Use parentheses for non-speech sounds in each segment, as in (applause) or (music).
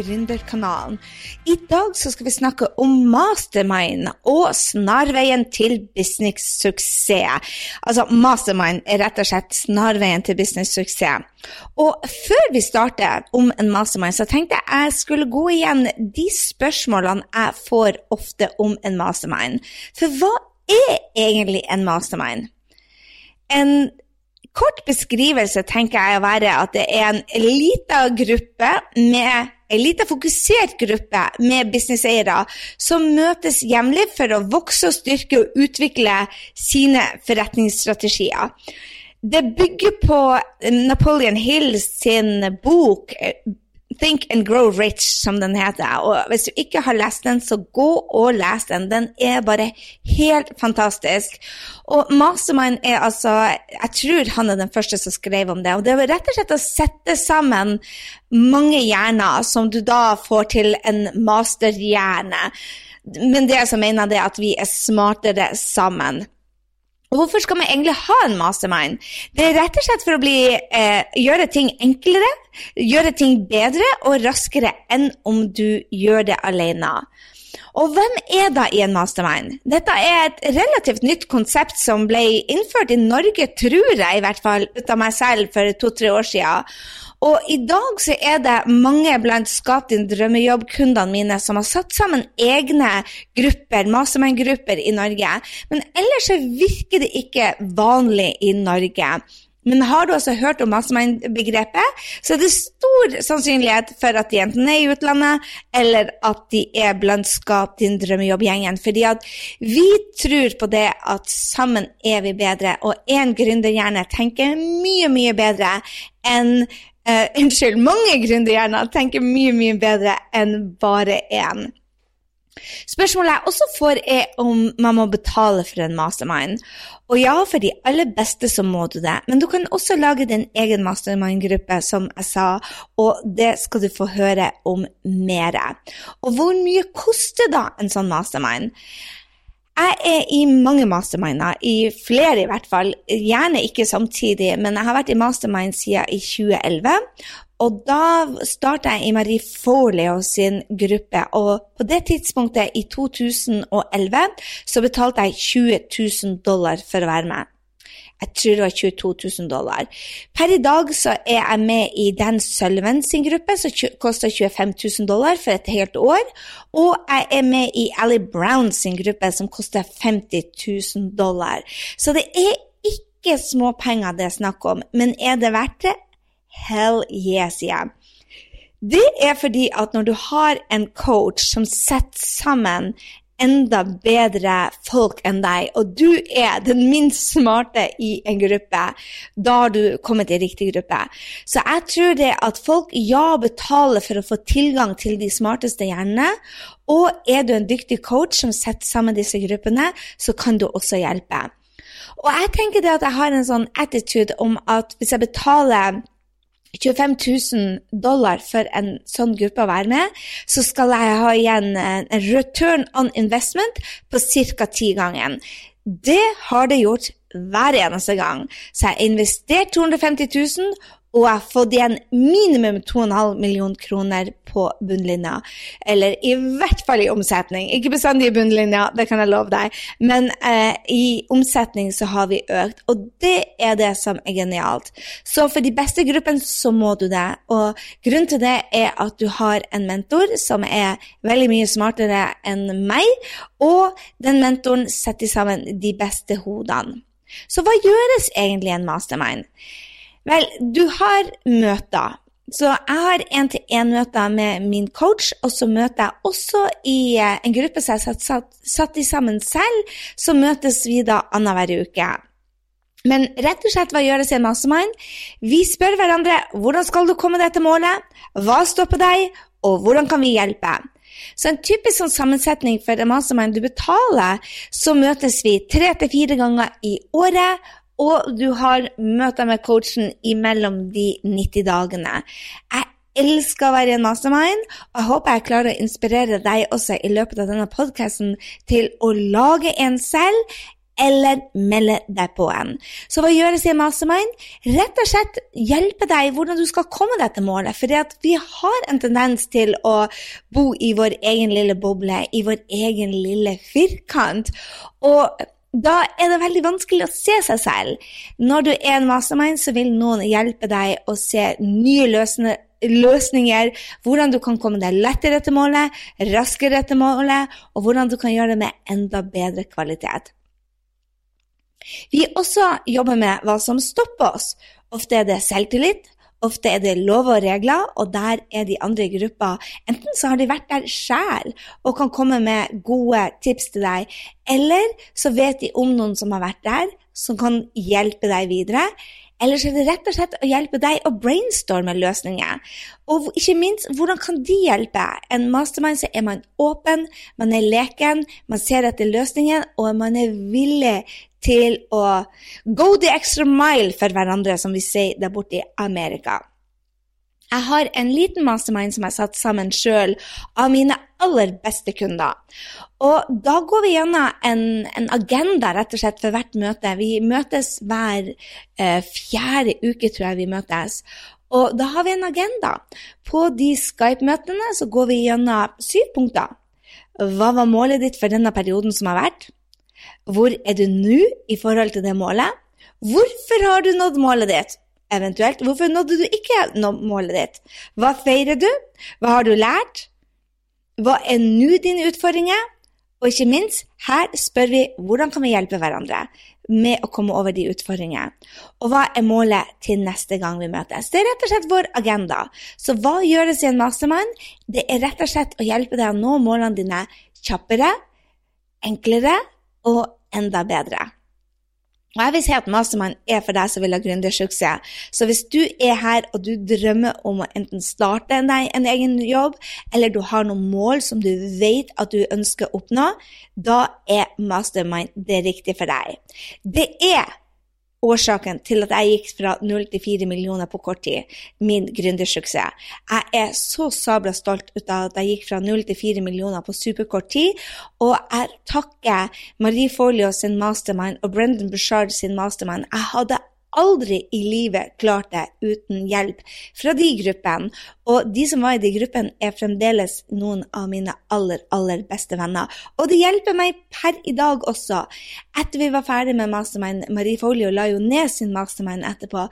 Gründerkanalen. I dag så skal vi snakke om mastermind og snarveien til business-suksess. Altså, mastermind er rett og slett snarveien til business-suksess. Og før vi starter om en mastermind, så tenkte jeg jeg skulle gå igjen de spørsmålene jeg får ofte om en mastermind. For hva er egentlig en mastermind? En kort beskrivelse tenker jeg å være at det er en liten gruppe med en liten fokusert gruppe med businesseiere som møtes jevnlig for å vokse og styrke og utvikle sine forretningsstrategier. Det bygger på Napoleon Hill sin bok Think and Grow Rich, som den heter. Og hvis du ikke har lest den, så gå og les den. Den er bare helt fantastisk. Og Mastermind er altså Jeg tror han er den første som skrev om det. Og det er rett og slett å sette sammen mange hjerner som du da får til en masterhjerne. Men det som mener det er at vi er smartere sammen. Og hvorfor skal vi egentlig ha en mastermind? Det er rett og slett for å bli, eh, gjøre ting enklere, gjøre ting bedre og raskere enn om du gjør det alene. Og hvem er da i en mastermind? Dette er et relativt nytt konsept som ble innført i Norge, tror jeg i hvert fall, ut av meg selv for to-tre år siden. Og i dag så er det mange blant Skap din drømmejobb-kundene mine som har satt sammen egne grupper, mastermind-grupper i Norge. Men ellers så virker det ikke vanlig i Norge. Men har du også hørt om mastermind-begrepet, så er det stor sannsynlighet for at de enten er i utlandet, eller at de er blant Skap din drømmejobb-gjengen. Fordi at vi tror på det at sammen er vi bedre, og én gründerhjerne tenker mye, mye bedre enn (laughs) Uh, mange gründerhjerner tenker mye, mye bedre enn bare én. Spørsmålet jeg også får, er om man må betale for en mastermind. Og ja, for de aller beste så må du det, men du kan også lage din egen mastermind-gruppe, som jeg sa, og det skal du få høre om mer. Og hvor mye koster da en sånn mastermind? Jeg er i mange masterminder, i flere i hvert fall. Gjerne ikke samtidig, men jeg har vært i mastermind siden i 2011. Og da starta jeg i Marie Forleo sin gruppe, og på det tidspunktet, i 2011, så betalte jeg 20 000 dollar for å være med. Jeg tror det var 22 000 dollar. Per i dag så er jeg med i Dan Sullivan sin gruppe, som koster 25 000 dollar for et helt år. Og jeg er med i Ali Brown sin gruppe, som koster 50 000 dollar. Så det er ikke småpenger det er snakk om, men er det verdt det? Hell yes, jeg. Det er fordi at når du har en coach som setter sammen enda bedre folk enn deg, og du er den minst smarte i en gruppe, da har du kommet i riktig gruppe. Så jeg tror det at folk ja betaler for å få tilgang til de smarteste hjernene, og er du en dyktig coach som setter sammen disse gruppene, så kan du også hjelpe. Og jeg tenker det at jeg har en sånn attitude om at hvis jeg betaler 25 000 dollar for en sånn gruppe å være med, så skal jeg ha igjen en return on investment på ca. ti ganger. Det har det gjort hver eneste gang. Så jeg har investert 250 000, og jeg har fått igjen minimum 2,5 millioner kroner på bunnlinja. Eller i hvert fall i omsetning. Ikke bestandig i bunnlinja, det kan jeg love deg, men eh, i omsetning så har vi økt. Og det er det som er genialt. Så for de beste gruppene så må du det. Og grunnen til det er at du har en mentor som er veldig mye smartere enn meg, og den mentoren setter sammen de beste hodene. Så hva gjøres egentlig i en mastermind? Vel, du har møter. Så jeg har én-til-én-møter med min coach, og så møter jeg også i eh, en gruppe som jeg har satt, satt i sammen selv, så møtes vi da annenhver uke. Men rett og slett hva gjøres i en mastermind? Vi spør hverandre hvordan skal du komme deg til målet, hva står på deg, og hvordan kan vi hjelpe? Så en typisk sånn sammensetning for en mastermind du betaler, så møtes vi tre til fire ganger i året. Og du har møter med coachen imellom de 90 dagene. Jeg elsker å være en mastermind, og jeg håper jeg klarer å inspirere deg også i løpet av denne podkasten til å lage en selv, eller melde deg på en. Så hva gjøres i mastermind? Rett og slett hjelpe deg hvordan du skal komme deg til målet. For vi har en tendens til å bo i vår egen lille boble, i vår egen lille firkant. Og da er det veldig vanskelig å se seg selv. Når du er en mastermind, så vil noen hjelpe deg å se nye løsninger, hvordan du kan komme deg lettere til målet, raskere til målet, og hvordan du kan gjøre det med enda bedre kvalitet. Vi også jobber med hva som stopper oss. Ofte er det selvtillit, Ofte er det lover og regler, og der er de andre i gruppa. Enten så har de vært der sjæl og kan komme med gode tips til deg, eller så vet de om noen som har vært der, som kan hjelpe deg videre. Eller så er det rett og slett å hjelpe deg å brainstorme løsninger. Og ikke minst, hvordan kan de hjelpe? En mastermind så er man åpen, man er leken, man ser etter løsningen, og man er villig til å go the extra mile for hverandre, som vi sier der borte i Amerika. Jeg har en liten mastermind som jeg har satt sammen sjøl av mine aller beste kunder. Og da går vi gjennom en, en, agenda rett og slett for hvert møte. Vi møtes hver eh, fjerde uke, tror jeg vi møtes. Og da har vi en agenda. På de Skype-møtene så går vi gjennom syv punkter. Hva var målet ditt for denne perioden som har vært? Hvor er du nå i forhold til det målet? Hvorfor har du nådd målet ditt? Eventuelt, hvorfor nådde du ikke målet ditt? Hva feirer du? Hva har du lært? Hva er nå dine utfordringer? Og ikke minst, her spør vi hvordan kan vi hjelpe hverandre med å komme over de utfordringene. Og hva er målet til neste gang vi møtes? Det er rett og slett vår agenda. Så hva gjøres i en mastermind? Det er rett og slett å hjelpe deg å nå målene dine kjappere, enklere og enda bedre. Og jeg vil si at Mastermind er for deg som vil ha gründersuksess. Så hvis du er her og du drømmer om å enten starte deg en egen jobb, eller du har noen mål som du vet at du ønsker å oppnå, da er Mastermind det riktige for deg. Det er årsaken til at jeg gikk fra null til fire millioner på kort tid. Min gründersuksess. Jeg er så sabla stolt ut av at jeg gikk fra null til fire millioner på superkort tid. Og jeg takker Marie Folio sin mastermind og Brendan Bushard sin mastermind. Jeg hadde aldri i livet klart det uten hjelp fra de gruppene. Og de som var i de gruppene, er fremdeles noen av mine aller, aller beste venner. Og det hjelper meg per i dag også. Etter vi var ferdig med Mastermind, Marie Folio la jo ned sin Mastermind etterpå.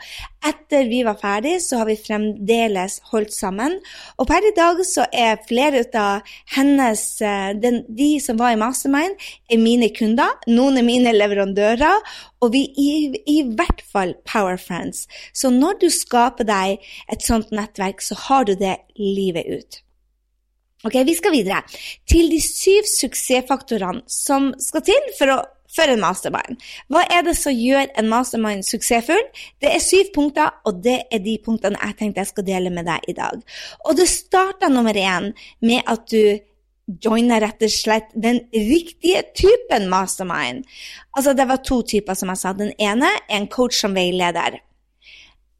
Etter vi var ferdig, så har vi fremdeles holdt sammen. Og per i dag så er flere av hennes eh, den, De som var i Mastermind, er mine kunder. Noen er mine leverandører. Og vi er i, i hvert fall Power Friends. Så når du skaper deg et sånt nettverk, så har du det livet ut. Ok, Vi skal videre til de syv suksessfaktorene som skal til for, å, for en mastermind. Hva er det som gjør en mastermind suksessfull? Det er syv punkter, og det er de punktene jeg tenkte jeg skal dele med deg i dag. Og det starter nummer én med at du joiner rett og slett den riktige typen mastermind. Altså, det var to typer, som jeg sa. Den ene er en coach som veileder.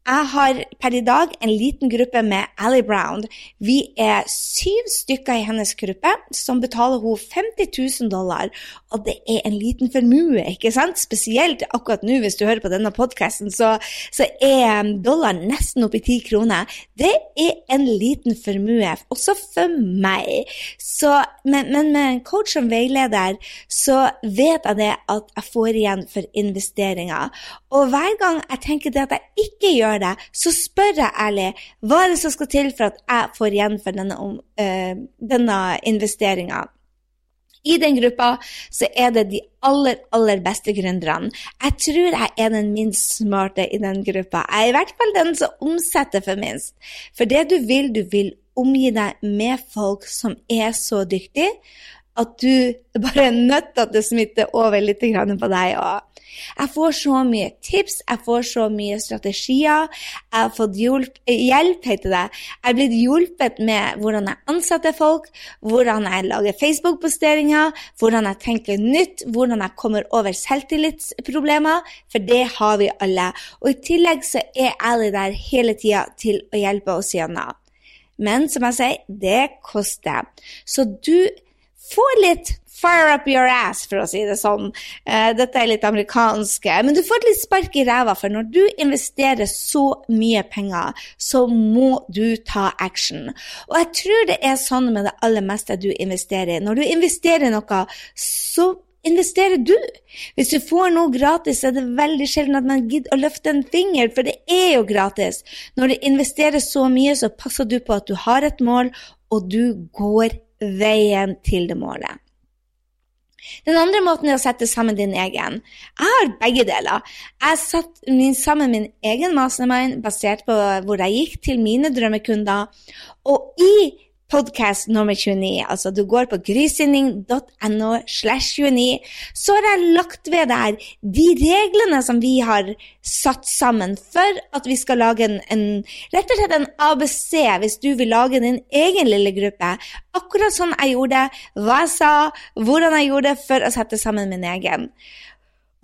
Jeg har per i dag en liten gruppe med Ally Brown. Vi er syv stykker i hennes gruppe som betaler henne 50 000 dollar. Og det er en liten formue, ikke sant? Spesielt akkurat nå, hvis du hører på denne podkasten, så, så, er dollaren nesten oppi ti kroner. Det er en liten formue, også for meg. Så, men, men, med coach som veileder, så vet jeg det at jeg får igjen for investeringer. Og hver gang jeg tenker det at jeg ikke gjør det, så spør jeg ærlig hva er det som skal til for at jeg får igjen for denne, uh, denne investeringa. I den gruppa så er det de aller, aller beste gründerne. Jeg tror jeg er den minst smarte i den gruppa. Jeg er i hvert fall den som omsetter for minst. For det du vil, du vil omgi deg med folk som er så dyktige, at du bare er nødt til det smitter over litt på deg òg. Jeg får så mye tips, jeg får så mye strategier. Jeg har fått hjelp, hjelp heter det. Jeg er blitt hjulpet med hvordan jeg ansetter folk, hvordan jeg lager Facebook-posteringer, hvordan jeg tenker nytt, hvordan jeg kommer over selvtillitsproblemer, for det har vi alle. Og i tillegg så er jeg der hele tida til å hjelpe oss gjennom. Men som jeg sier, det koster. Så du får litt fire up your ass, for å si det sånn. Uh, dette er litt amerikansk. Men du får et litt spark i ræva, for når du investerer så mye penger, så må du ta action. Og jeg tror det er sånn med det aller meste du investerer i. Når du investerer i noe, så investerer du. Hvis du får noe gratis, er det veldig sjelden at man gidder å løfte en finger, for det er jo gratis. Når du investerer så mye, så passer du på at du har et mål, og du går veien til det målet. Den andre måten er å sette sammen din egen. Jeg har begge deler. Jeg satte sammen min egen mastermind basert på hvor jeg gikk til mine drømmekunder. Og i podkast nummer 29, altså du går på grysynding.no slash 29, så har jeg lagt ved der de reglene som vi har satt sammen for at vi skal lage en, en rett og slett en ABC hvis du vil lage din egen lille gruppe. Akkurat sånn jeg gjorde, det, hva jeg sa, hvordan jeg gjorde det for å sette sammen min egen.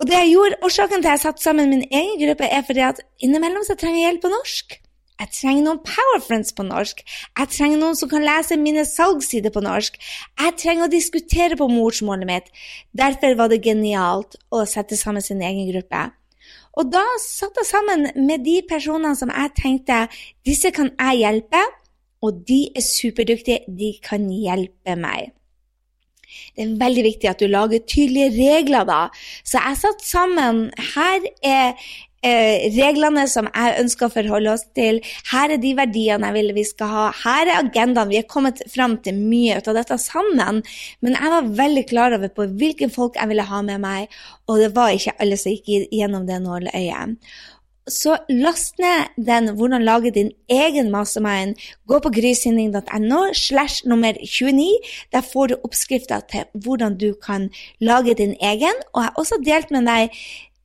Og det jeg gjorde, Årsaken til at jeg satte sammen min egen gruppe, er fordi at innimellom så trenger jeg hjelp på norsk. Jeg trenger noen powerfriends på norsk. Jeg trenger noen som kan lese mine salgssider på norsk. Jeg trenger å diskutere på morsmålet mitt. Derfor var det genialt å sette sammen sin egen gruppe. Og da satte jeg sammen med de personene som jeg tenkte disse kan jeg hjelpe, og de er superdyktige, de kan hjelpe meg. Det er veldig viktig at du lager tydelige regler, da. Så jeg satte sammen Her er eh, reglene som jeg ønsker å forholde oss til. Her er de verdiene jeg vil vi skal ha. Her er agendaen. Vi er kommet fram til mye ut av dette sammen. Men jeg var veldig klar over på hvilke folk jeg ville ha med meg, og det var ikke alle som gikk gjennom det nåløyet. Så last ned den 'Hvordan lage din egen mastermind'. Gå på grysynding.no slash nummer 29. Der får du oppskrifter til hvordan du kan lage din egen. Og jeg har også delt med deg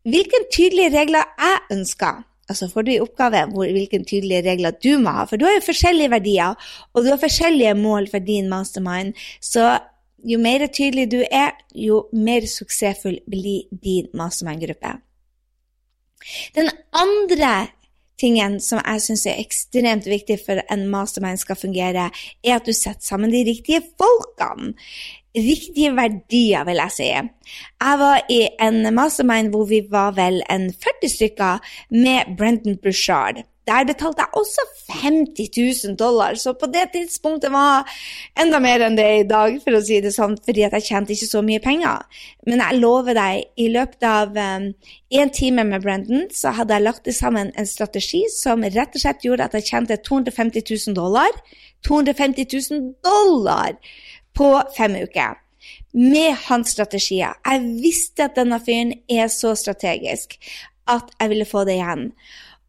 hvilke tydelige regler jeg ønsker. Altså får du i oppgave hvilke tydelige regler du må ha. For du har jo forskjellige verdier, og du har forskjellige mål for din mastermind. Så jo mer tydelig du er, jo mer suksessfull blir din mastermind-gruppe. Den andre tingen som jeg syns er ekstremt viktig for en mastermind skal fungere, er at du setter sammen de riktige folkene riktige verdier, vil jeg si. Jeg var i en mastermind hvor vi var vel en 40 stykker med Brendan Bushard. Der betalte jeg også 50 000 dollar, så på det tidspunktet var enda mer enn det i dag, for å si det sånn, fordi jeg tjente ikke så mye penger. Men jeg lover deg, i løpet av um, en time med Brendan, så hadde jeg lagt sammen en strategi som rett og slett gjorde at jeg tjente 250 000 dollar. 250 000 dollar! På fem uker med hans strategier. Jeg visste at denne fyren er så strategisk at jeg ville få det igjen.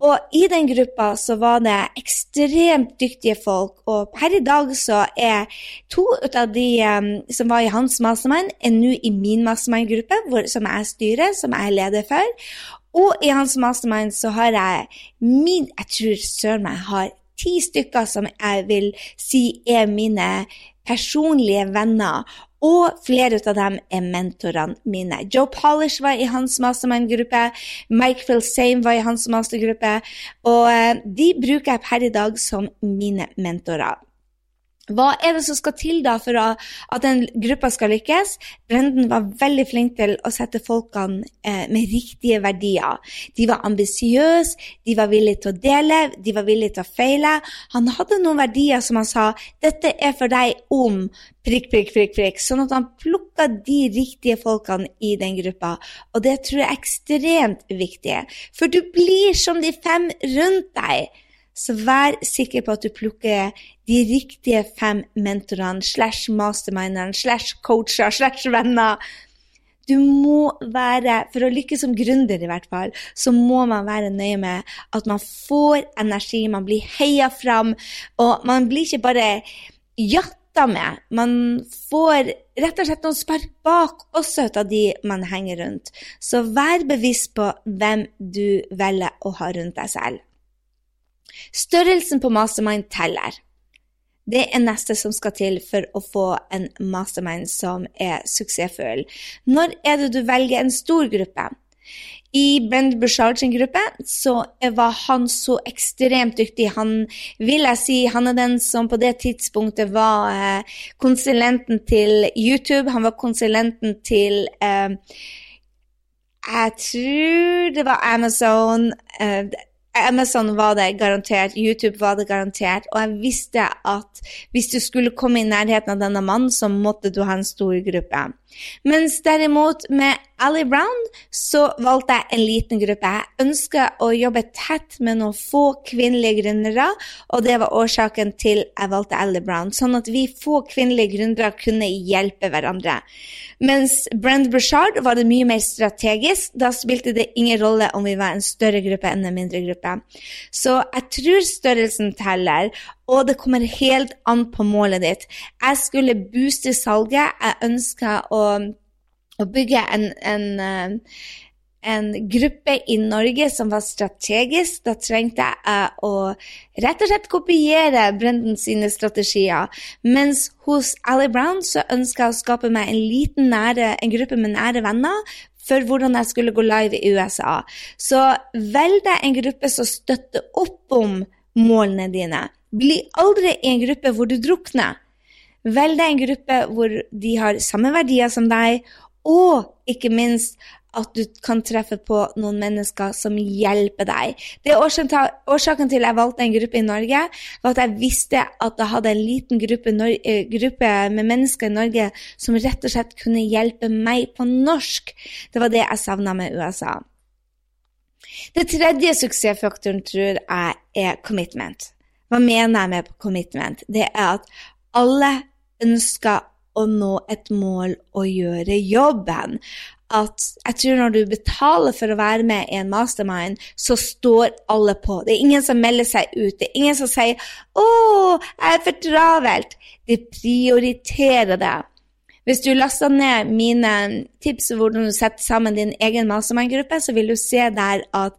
Og i den gruppa så var det ekstremt dyktige folk, og per i dag så er to av de um, som var i hans mastermind, er nå i min mastermind-gruppe, som jeg styrer, som jeg er leder for. Og i hans mastermind så har jeg min Jeg tror søren meg har ti stykker som jeg vil si er mine personlige venner, og flere av dem er mentorene mine. Joe Polish var i hans mastermind-gruppe, Mike Filsame var i hans mastergruppe, og eh, de bruker jeg per i dag som mine mentorer. Hva er det som skal til da for at den gruppa skal lykkes? Brenden var veldig flink til å sette folkene eh, med riktige verdier. De var ambisiøse, de var villige til å dele, de var villige til å feile. Han hadde noen verdier som han sa 'dette er for deg om prikk, prikk, prikk', prikk. sånn at han plukka de riktige folkene i den gruppa. Og det tror jeg er ekstremt viktig, for du blir som de fem rundt deg. Så vær sikker på at du plukker de riktige fem mentorene slash masterminderen, slash coacher slash venner. Du må være, for å lykkes som gründer i hvert fall, så må man være nøye med at man får energi, man blir heia fram, og man blir ikke bare jatta med. Man får rett og slett noen spark bak også ut av de man henger rundt. Så vær bevisst på hvem du velger å ha rundt deg selv. Størrelsen på mastermind teller. Det er neste som skal til for å få en mastermind som er suksessfull. Når er det du velger en stor gruppe? I Brend Bushard sin gruppe så var han så ekstremt dyktig. Han vil jeg si, han er den som på det tidspunktet var eh, konsulenten til YouTube. Han var konsulenten til eh, Jeg tror det var Amazon. Eh, Amazon var det garantert, YouTube var det garantert, og jeg visste at hvis du skulle komme i nærheten av denne mannen, så måtte du ha en stor gruppe. Mens derimot med Ali Brown så valgte jeg en liten gruppe. Jeg ønska å jobbe tett med noen få kvinnelige gründere, og det var årsaken til jeg valgte Ali Brown. Sånn at vi få kvinnelige gründere kunne hjelpe hverandre. Mens Brend Bushard var det mye mer strategisk. Da spilte det ingen rolle om vi var en større gruppe enn en mindre gruppe. Så jeg tror størrelsen teller, og det kommer helt an på målet ditt. Jeg skulle booste salget. Jeg ønska å, å, bygge en, en, eh, en, gruppe i Norge som var strategisk. Da trengte jeg å rett og slett kopiere Brendan sine strategier. Mens hos Ally Brown så ønska jeg å skape meg en liten nære, en gruppe med nære venner for hvordan jeg skulle gå live i USA. Så velg deg en gruppe som støtter opp om målene dine. Bli aldri i en gruppe hvor du drukner. Velg deg en gruppe hvor de har samme verdier som deg, og ikke minst at du kan treffe på noen mennesker som hjelper deg. Det er Årsaken til jeg valgte en gruppe i Norge, var at jeg visste at jeg hadde en liten gruppe, eh, gruppe, med mennesker i Norge som rett og slett kunne hjelpe meg på norsk. Det var det jeg savna med USA. Det tredje suksessfaktoren tror jeg er commitment. Hva mener jeg med commitment? Det er at alle ønsker å nå et mål og gjøre jobben. At jeg tror når du betaler for å være med i en mastermind, så står alle på. Det er ingen som melder seg ut. Det er ingen som sier 'Å, jeg er for travelt'. De prioriterer det. Hvis du laster ned mine tips om hvordan du setter sammen din egen mastermind-gruppe, så vil du se der at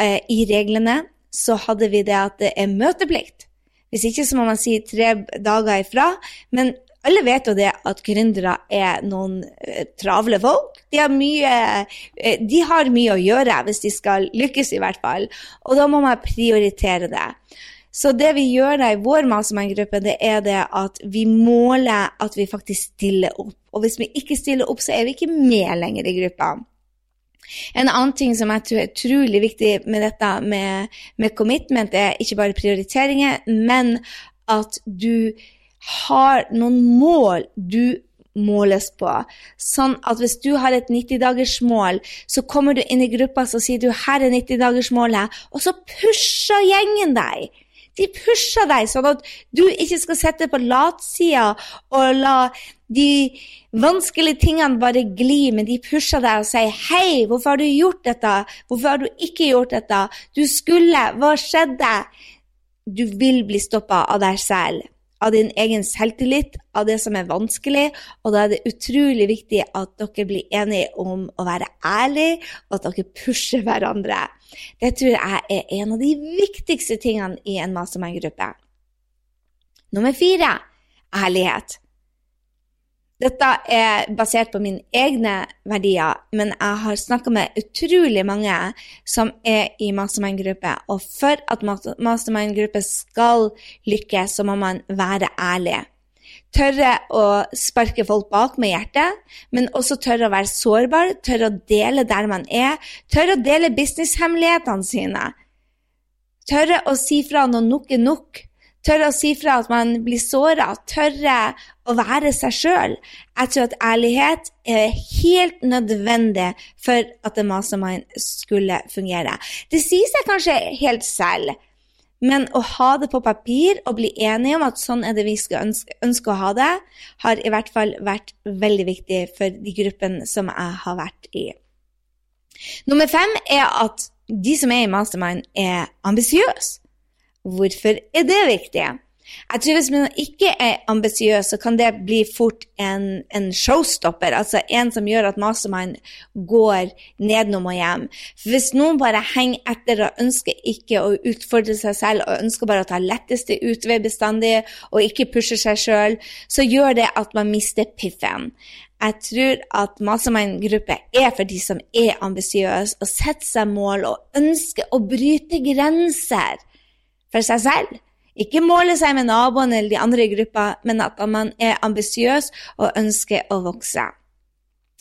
eh, i reglene så hadde vi det at det er møteplikt. Hvis ikke så må man si tre dager ifra. Men alle vet jo det at gründere er noen uh, travle folk. De har, mye, uh, de har mye å gjøre hvis de skal lykkes, i hvert fall. Og da må man prioritere det. Så det vi gjør da i vår mastermind-gruppe, det er det at vi måler at vi faktisk stiller opp. Og hvis vi ikke stiller opp, så er vi ikke med lenger i gruppa. En annen ting som jeg tror er utrolig viktig med dette med, med commitment, er ikke bare prioriteringer, men at du har noen mål du måles på. Sånn at hvis du har et 90-dagersmål, så kommer du inn i gruppa og sier du, her er 90-dagersmålet, og så pusher gjengen deg. De pusher deg sånn at du ikke skal sette på latsida og la de vanskelige tingene bare glir, men de pusher deg og sier 'Hei, hvorfor har du gjort dette? Hvorfor har du ikke gjort dette? Du skulle Hva skjedde?' Du vil bli stoppa av deg selv av din egen selvtillit, av det som er vanskelig, og da er det utrolig viktig at dere blir enige om å være ærlige, og at dere pusher hverandre. Det tror jeg er en av de viktigste tingene i en mastermind-gruppe. Nummer fire ærlighet. Dette er basert på mine egne verdier, men jeg har snakka med utrolig mange som er i mastermind-gruppe, og for at mastermind-gruppe skal lykkes, så må man være ærlig. Tørre å sparke folk bak med hjertet, men også tørre å være sårbar, tørre å dele der man er, tørre å dele businesshemmelighetene sine. Tørre å si fra når nok er nok, Tørre å si fra at man blir såra. Tørre å være seg sjøl. Jeg tror at ærlighet er helt nødvendig for at en mastermind skulle fungere. Det sier seg kanskje helt selv, men å ha det på papir og bli enige om at sånn er det vi skal ønske, ønske å ha det, har i hvert fall vært veldig viktig for de gruppene som jeg har vært i. Nummer fem er at de som er i mastermind, er ambisiøse. Hvorfor er det viktig? Jeg tror Hvis man ikke er ambisiøs, så kan det bli fort en, en, showstopper. Altså en som gjør at mastermind går nedenom og hjem. For Hvis noen bare henger etter og ønsker ikke å utfordre seg selv og ønsker bare å ta letteste utvei bestandig og ikke pushe seg sjøl, så gjør det at man mister piffen. Jeg tror at mastermind-gruppe er for de som er ambisiøse og setter seg mål og ønsker å bryte grenser for seg selv. Ikke måle seg med naboen eller de andre i gruppa, men at man er ambisiøs og ønsker å vokse.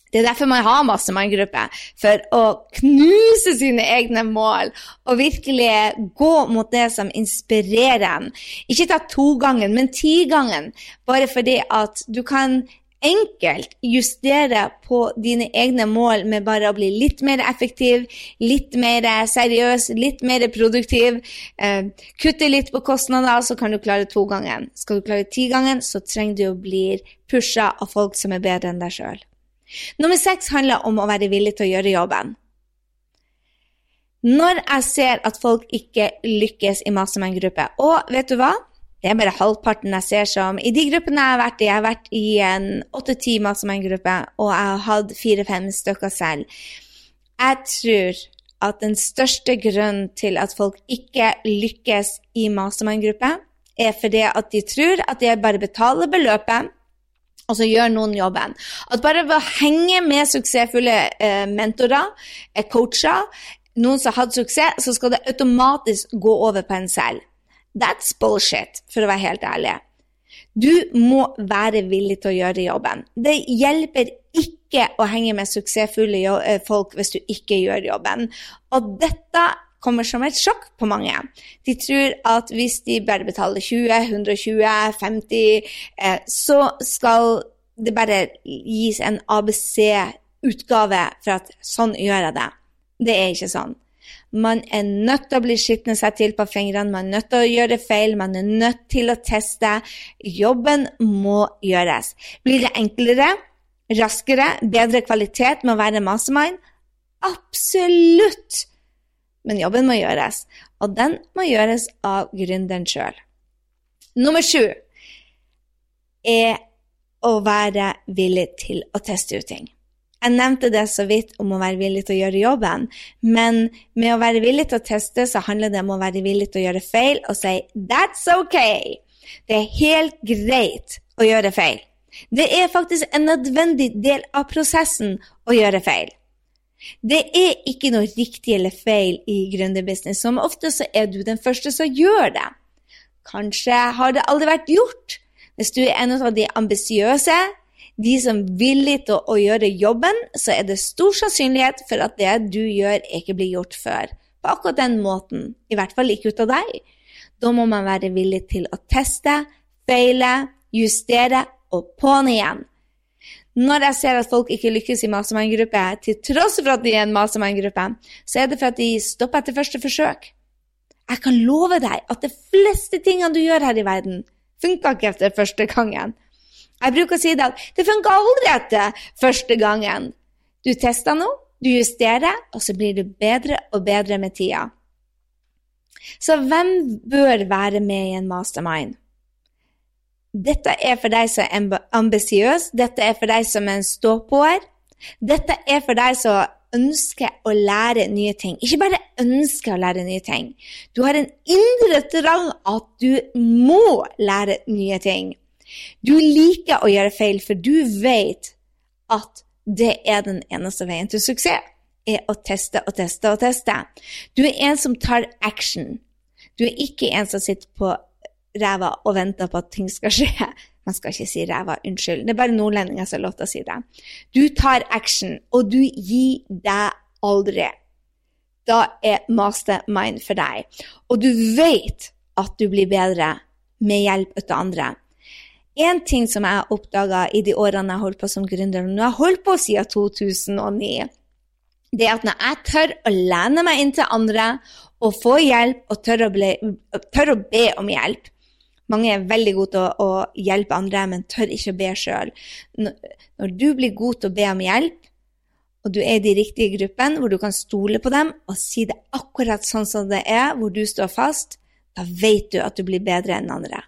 Det er derfor man har mastermind-gruppe, for å knuse sine egne mål og virkelig gå mot det som inspirerer en. Ikke ta to ganger, men ti ganger, bare fordi at du kan enkelt justere på dine egne mål med bare å bli litt mer effektiv, litt mer seriøs, litt mer produktiv. Eh, kutte litt på kostnader, så kan du klare to ganger. Skal du klare ti ganger, så trenger du å bli pusha av folk som er bedre enn deg sjøl. Nummer seks handler om å være villig til å gjøre jobben. Når jeg ser at folk ikke lykkes i mastermind-gruppe, og vet du hva? Det er bare halvparten jeg ser som I de gruppene jeg har vært i, jeg har vært i en åtte timer som en gruppe, og jeg har hatt fire-fem stykker selv. Jeg tror at den største grunnen til at folk ikke lykkes i mastermind-gruppe, er fordi at de tror at de bare betaler beløpet, og så gjør noen jobben. At bare ved å henge med suksessfulle eh, mentorer, eh, coacher, noen som har hatt suksess, så skal det automatisk gå over på en selv. That's bullshit, for å være helt ærlig. Du må være villig til å gjøre jobben. Det hjelper ikke å henge med suksessfulle eh, folk hvis du ikke gjør jobben. Og dette kommer som et sjokk på mange. De tror at hvis de bare betaler 20, 120, 50, så skal det bare gis en ABC-utgave for at sånn gjør jeg det. Det er ikke sånn. Man er nødt til å bli skitne seg til på fingrene, man er nødt til å gjøre feil, man er nødt til å teste. Jobben må gjøres. Blir det enklere, raskere, bedre kvalitet med å være mastermind? Absolutt! Men jobben må gjøres, og den må gjøres av gründeren sjøl. Nummer sju er å være villig til å teste ut ting. Jeg nevnte det så vidt om å være villig til å gjøre jobben, men med å være villig til å teste, så handler det om å være villig til å gjøre feil og si 'that's okay'. Det er helt greit å gjøre feil. Det er faktisk en nødvendig del av prosessen å gjøre feil. Det er ikke noe riktig eller feil i gründerbusiness. Som ofte så er du den første som gjør det. Kanskje har det aldri vært gjort. Hvis du er en av de ambisiøse, de som er villige til å gjøre jobben, så er det stor sannsynlighet for at det du gjør, ikke blir gjort før. På akkurat den måten. I hvert fall ikke ut av deg. Da må man være villig til å teste, feile, justere og på'n igjen. Når jeg ser at folk ikke lykkes i mastermind-gruppe, til tross for at de er en mastermind-gruppe, så er det for at de stopper etter første forsøk. Jeg kan love deg at de fleste tingene du gjør her i verden, funka ikke etter første gangen. Jeg bruker å si det at det funka aldri etter første gangen. Du tester noe, du justerer, og så blir du bedre og bedre med tida. Så hvem bør være med i en mastermind? Dette er for deg som er ambisiøs, dette er for deg som er en ståpåer. Dette er for deg som ønsker å lære nye ting. Ikke bare ønsker å lære nye ting. Du har en indre trang at du må lære nye ting. Du liker å gjøre feil, for du vet at det er den eneste veien til suksess. Er å teste og teste og teste. Du er en som tar action. Du er ikke en som sitter på ræva og venter på at ting skal skje. Man skal ikke si ræva, unnskyld. Det er bare nordlendinger som har lov til å si det. Du tar action, og du gir deg aldri. Da er mastermind for deg. Og du vet at du blir bedre med hjelp av andre. En ting som jeg oppdaga i de årene jeg holdt på som gründer, nå har jeg holdt på siden 2009, det er at når jeg tør å lene meg inn til andre og få hjelp, og tør å, ble, tør å be om hjelp Mange er veldig gode til å, å hjelpe andre, men tør ikke å be sjøl. Når du blir god til å be om hjelp, og du er i de riktige gruppene hvor du kan stole på dem og si det akkurat sånn som det er, hvor du står fast, da vet du at du blir bedre enn andre.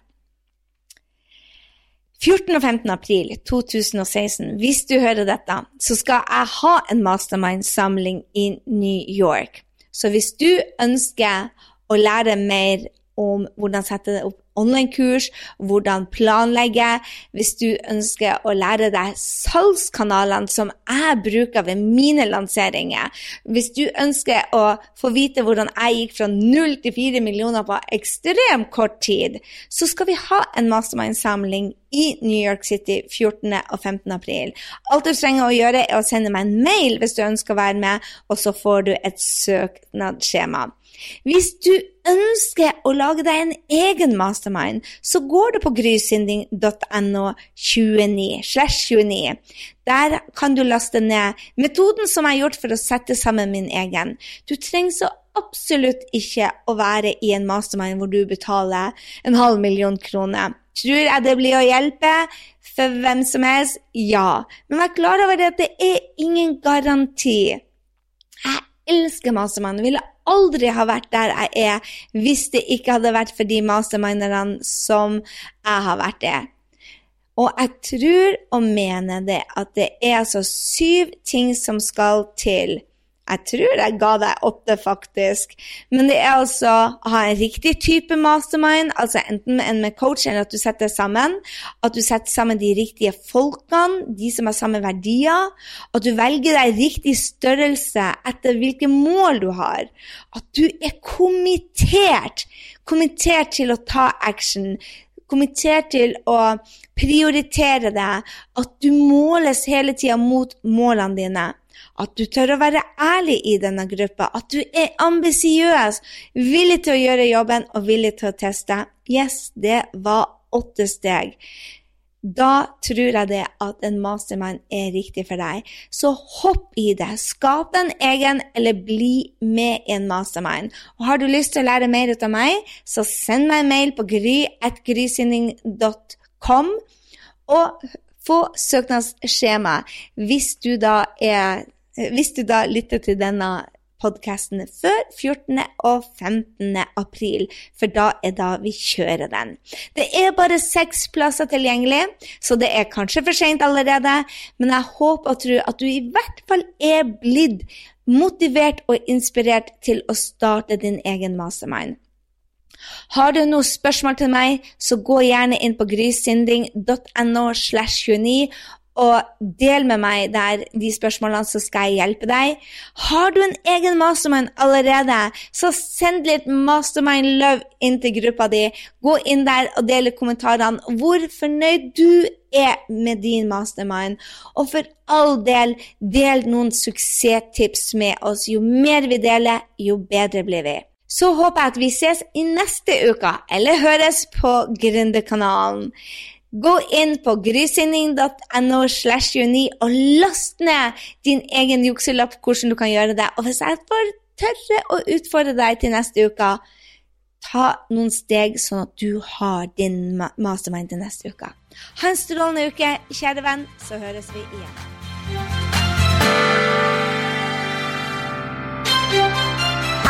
14. og 15. april 2016, hvis du hører dette, så skal jeg ha en mastermind-samling i New York. Så hvis du ønsker å lære mer om hvordan sette opp online-kurs, hvordan planlegge. Hvis du ønsker å lære deg salgskanalene som jeg bruker ved mine lanseringer. Hvis du ønsker å få vite hvordan jeg gikk fra null til fire millioner på ekstremt kort tid, så skal vi ha en mastermind-samling i New York City 14. og 15. april. Alt du trenger å gjøre, er å sende meg en mail hvis du ønsker å være med, og så får du et søknadsskjema. Hvis du ønsker å lage deg en egen mastermind, så går du på grysynding.no 29 29. Der kan du laste ned metoden som jeg har gjort for å sette sammen min egen. Du trenger så absolutt ikke å være i en mastermind hvor du betaler en halv million kroner. Tror jeg det blir å hjelpe for hvem som helst? Ja. Men vær klar over at det er ingen garanti. Jeg elsker mastermind. Ville aldri ha vært der jeg er hvis det ikke hadde vært for de masterminderne som jeg har vært det. Og jeg tror og mener det at det er altså syv ting som skal til jeg tror jeg ga deg åtte, faktisk. Men det er altså å ha en riktig type mastermind, altså enten en med coach eller at du setter sammen. At du setter sammen de riktige folkene, de som har samme verdier. At du velger deg riktig størrelse etter hvilke mål du har. At du er kommittert. Kommittert til å ta action kommittert til å prioritere det, at du måles hele tida mot målene dine at du tør å være ærlig i denne gruppa, at du er ambisiøs, villig til å gjøre jobben og villig til å teste. Yes, det var åtte steg. Da tror jeg det at en mastermind er riktig for deg. Så hopp i det. Skap en egen, eller bli med i en mastermind. Og har du lyst til å lære mer ut av meg, så send meg en mail på gry.grysynding.com. Og få søknadsskjema hvis du da er hvis du da lytter til denne podkasten før 14. og 15. april, for da er da vi kjører den. Det er bare seks plasser tilgjengelig, så det er kanskje for seint allerede, men jeg håper og tror at du i hvert fall er blitt motivert og inspirert til å starte din egen mastermind. Har du noen spørsmål til meg, så gå gjerne inn på grysynding.no slash 29 og del med meg der de spørsmålene, så skal jeg hjelpe deg. Har du en egen mastermind allerede, så send litt mastermind love inn til gruppa di. Gå inn der og del kommentarene hvor fornøyd du er med din mastermind. Og for all del, del noen suksesstips med oss. Jo mer vi deler, jo bedre blir vi. Så håper jeg at vi ses i neste uke, eller høres på Gründerkanalen. Gå inn på grysynding.no slash juni og last ned din egen jukselapp hvordan du kan gjøre det. Og hvis jeg får tørre å utfordre deg til neste uke, ta noen steg sånn at du har din mastermind til neste uke. Ha en strålende uke, kjære venn, så høres vi igjen.